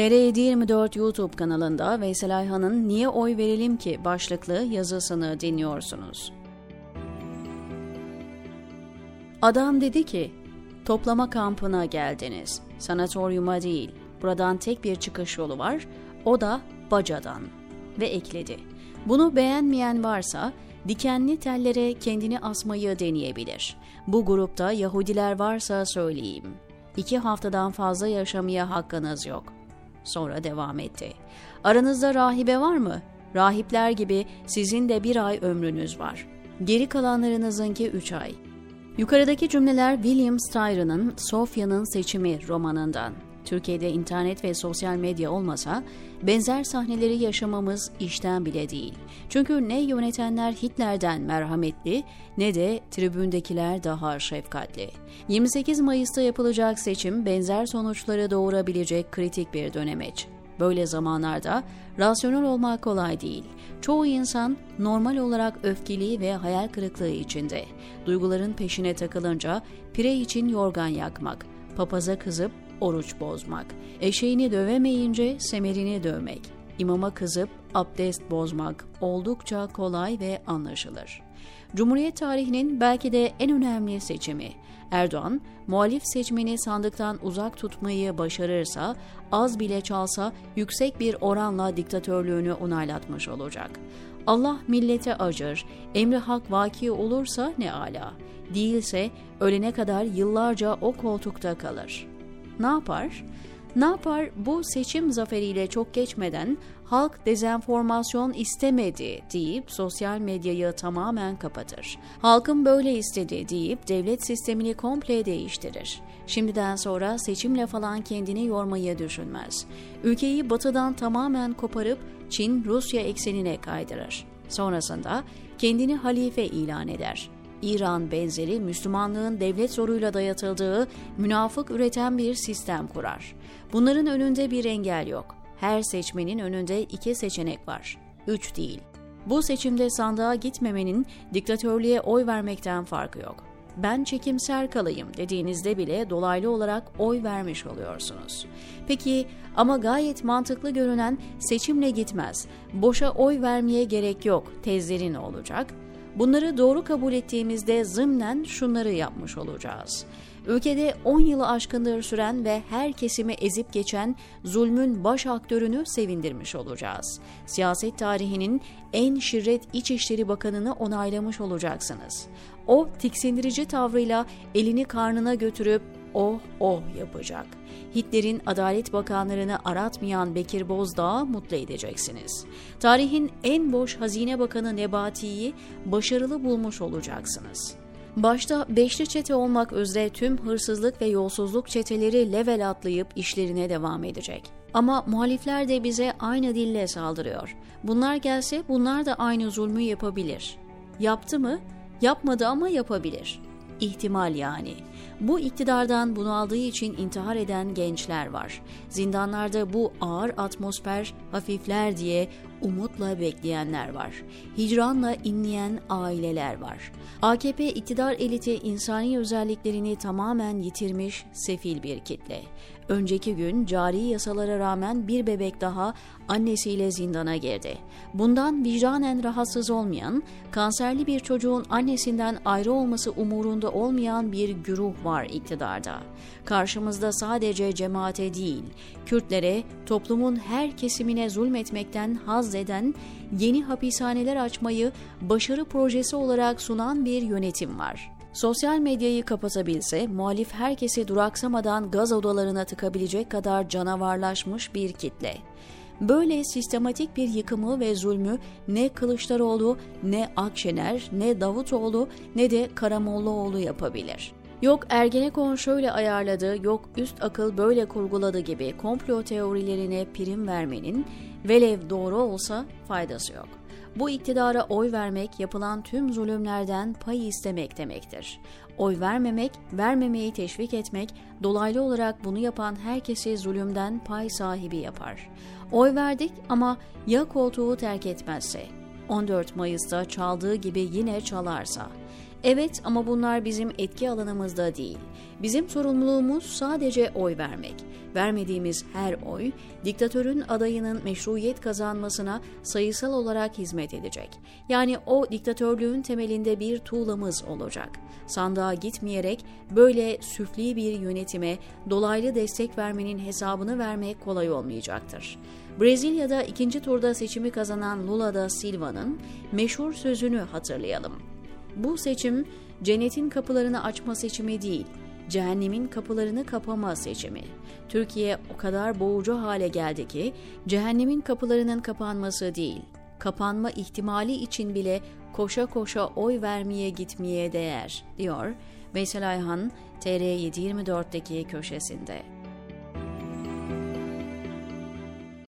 TR724 YouTube kanalında Veysel Ayhan'ın Niye Oy Verelim Ki başlıklı yazısını dinliyorsunuz. Adam dedi ki, toplama kampına geldiniz, sanatoryuma değil, buradan tek bir çıkış yolu var, o da bacadan. Ve ekledi, bunu beğenmeyen varsa dikenli tellere kendini asmayı deneyebilir. Bu grupta Yahudiler varsa söyleyeyim. İki haftadan fazla yaşamaya hakkınız yok. Sonra devam etti. Aranızda rahibe var mı? Rahipler gibi sizin de bir ay ömrünüz var. Geri kalanlarınızınki üç ay. Yukarıdaki cümleler William Styra'nın Sofya'nın Seçimi romanından. Türkiye'de internet ve sosyal medya olmasa benzer sahneleri yaşamamız işten bile değil. Çünkü ne yönetenler Hitler'den merhametli ne de tribündekiler daha şefkatli. 28 Mayıs'ta yapılacak seçim benzer sonuçları doğurabilecek kritik bir dönemeç. Böyle zamanlarda rasyonel olmak kolay değil. Çoğu insan normal olarak öfkeli ve hayal kırıklığı içinde. Duyguların peşine takılınca pire için yorgan yakmak, papaza kızıp oruç bozmak, eşeğini dövemeyince semerini dövmek, imama kızıp abdest bozmak oldukça kolay ve anlaşılır. Cumhuriyet tarihinin belki de en önemli seçimi. Erdoğan, muhalif seçmeni sandıktan uzak tutmayı başarırsa, az bile çalsa yüksek bir oranla diktatörlüğünü onaylatmış olacak. Allah millete acır, emri hak vaki olursa ne ala, değilse ölene kadar yıllarca o koltukta kalır.'' Ne yapar? Ne yapar? Bu seçim zaferiyle çok geçmeden halk dezenformasyon istemedi deyip sosyal medyayı tamamen kapatır. Halkın böyle istedi deyip devlet sistemini komple değiştirir. Şimdiden sonra seçimle falan kendini yormayı düşünmez. Ülkeyi batıdan tamamen koparıp Çin-Rusya eksenine kaydırır. Sonrasında kendini halife ilan eder. İran benzeri Müslümanlığın devlet zoruyla dayatıldığı münafık üreten bir sistem kurar. Bunların önünde bir engel yok. Her seçmenin önünde iki seçenek var. Üç değil. Bu seçimde sandığa gitmemenin diktatörlüğe oy vermekten farkı yok. Ben çekimser kalayım dediğinizde bile dolaylı olarak oy vermiş oluyorsunuz. Peki ama gayet mantıklı görünen seçimle gitmez, boşa oy vermeye gerek yok tezleri ne olacak? Bunları doğru kabul ettiğimizde zımnen şunları yapmış olacağız. Ülkede 10 yılı aşkındır süren ve her kesimi ezip geçen zulmün baş aktörünü sevindirmiş olacağız. Siyaset tarihinin en şirret İçişleri Bakanı'nı onaylamış olacaksınız. O tiksindirici tavrıyla elini karnına götürüp oh oh yapacak. Hitler'in Adalet Bakanlarını aratmayan Bekir Bozdağ'ı mutlu edeceksiniz. Tarihin en boş hazine bakanı Nebati'yi başarılı bulmuş olacaksınız. Başta beşli çete olmak üzere tüm hırsızlık ve yolsuzluk çeteleri level atlayıp işlerine devam edecek. Ama muhalifler de bize aynı dille saldırıyor. Bunlar gelse bunlar da aynı zulmü yapabilir. Yaptı mı? Yapmadı ama yapabilir. İhtimal yani. Bu iktidardan bunaldığı için intihar eden gençler var. Zindanlarda bu ağır atmosfer hafifler diye umutla bekleyenler var. Hicranla inleyen aileler var. AKP iktidar eliti insani özelliklerini tamamen yitirmiş sefil bir kitle. Önceki gün cari yasalara rağmen bir bebek daha annesiyle zindana girdi. Bundan vicdanen rahatsız olmayan, kanserli bir çocuğun annesinden ayrı olması umurunda olmayan bir güruh var iktidarda. Karşımızda sadece cemaate değil, Kürtlere, toplumun her kesimine zulmetmekten haz eden, yeni hapishaneler açmayı başarı projesi olarak sunan bir yönetim var. Sosyal medyayı kapatabilse muhalif herkesi duraksamadan gaz odalarına tıkabilecek kadar canavarlaşmış bir kitle. Böyle sistematik bir yıkımı ve zulmü ne Kılıçdaroğlu, ne Akşener, ne Davutoğlu ne de Karamollaoğlu yapabilir. Yok Ergenekon şöyle ayarladı, yok üst akıl böyle kurguladı gibi komplo teorilerine prim vermenin velev doğru olsa faydası yok. Bu iktidara oy vermek yapılan tüm zulümlerden pay istemek demektir. Oy vermemek, vermemeyi teşvik etmek, dolaylı olarak bunu yapan herkesi zulümden pay sahibi yapar. Oy verdik ama ya koltuğu terk etmezse, 14 Mayıs'ta çaldığı gibi yine çalarsa, Evet ama bunlar bizim etki alanımızda değil. Bizim sorumluluğumuz sadece oy vermek. Vermediğimiz her oy, diktatörün adayının meşruiyet kazanmasına sayısal olarak hizmet edecek. Yani o diktatörlüğün temelinde bir tuğlamız olacak. Sandığa gitmeyerek böyle süfli bir yönetime dolaylı destek vermenin hesabını vermek kolay olmayacaktır. Brezilya'da ikinci turda seçimi kazanan Lula da Silva'nın meşhur sözünü hatırlayalım. Bu seçim cennetin kapılarını açma seçimi değil, cehennemin kapılarını kapama seçimi. Türkiye o kadar boğucu hale geldi ki cehennemin kapılarının kapanması değil, kapanma ihtimali için bile koşa koşa oy vermeye gitmeye değer, diyor Veysel Ayhan TR724'deki köşesinde.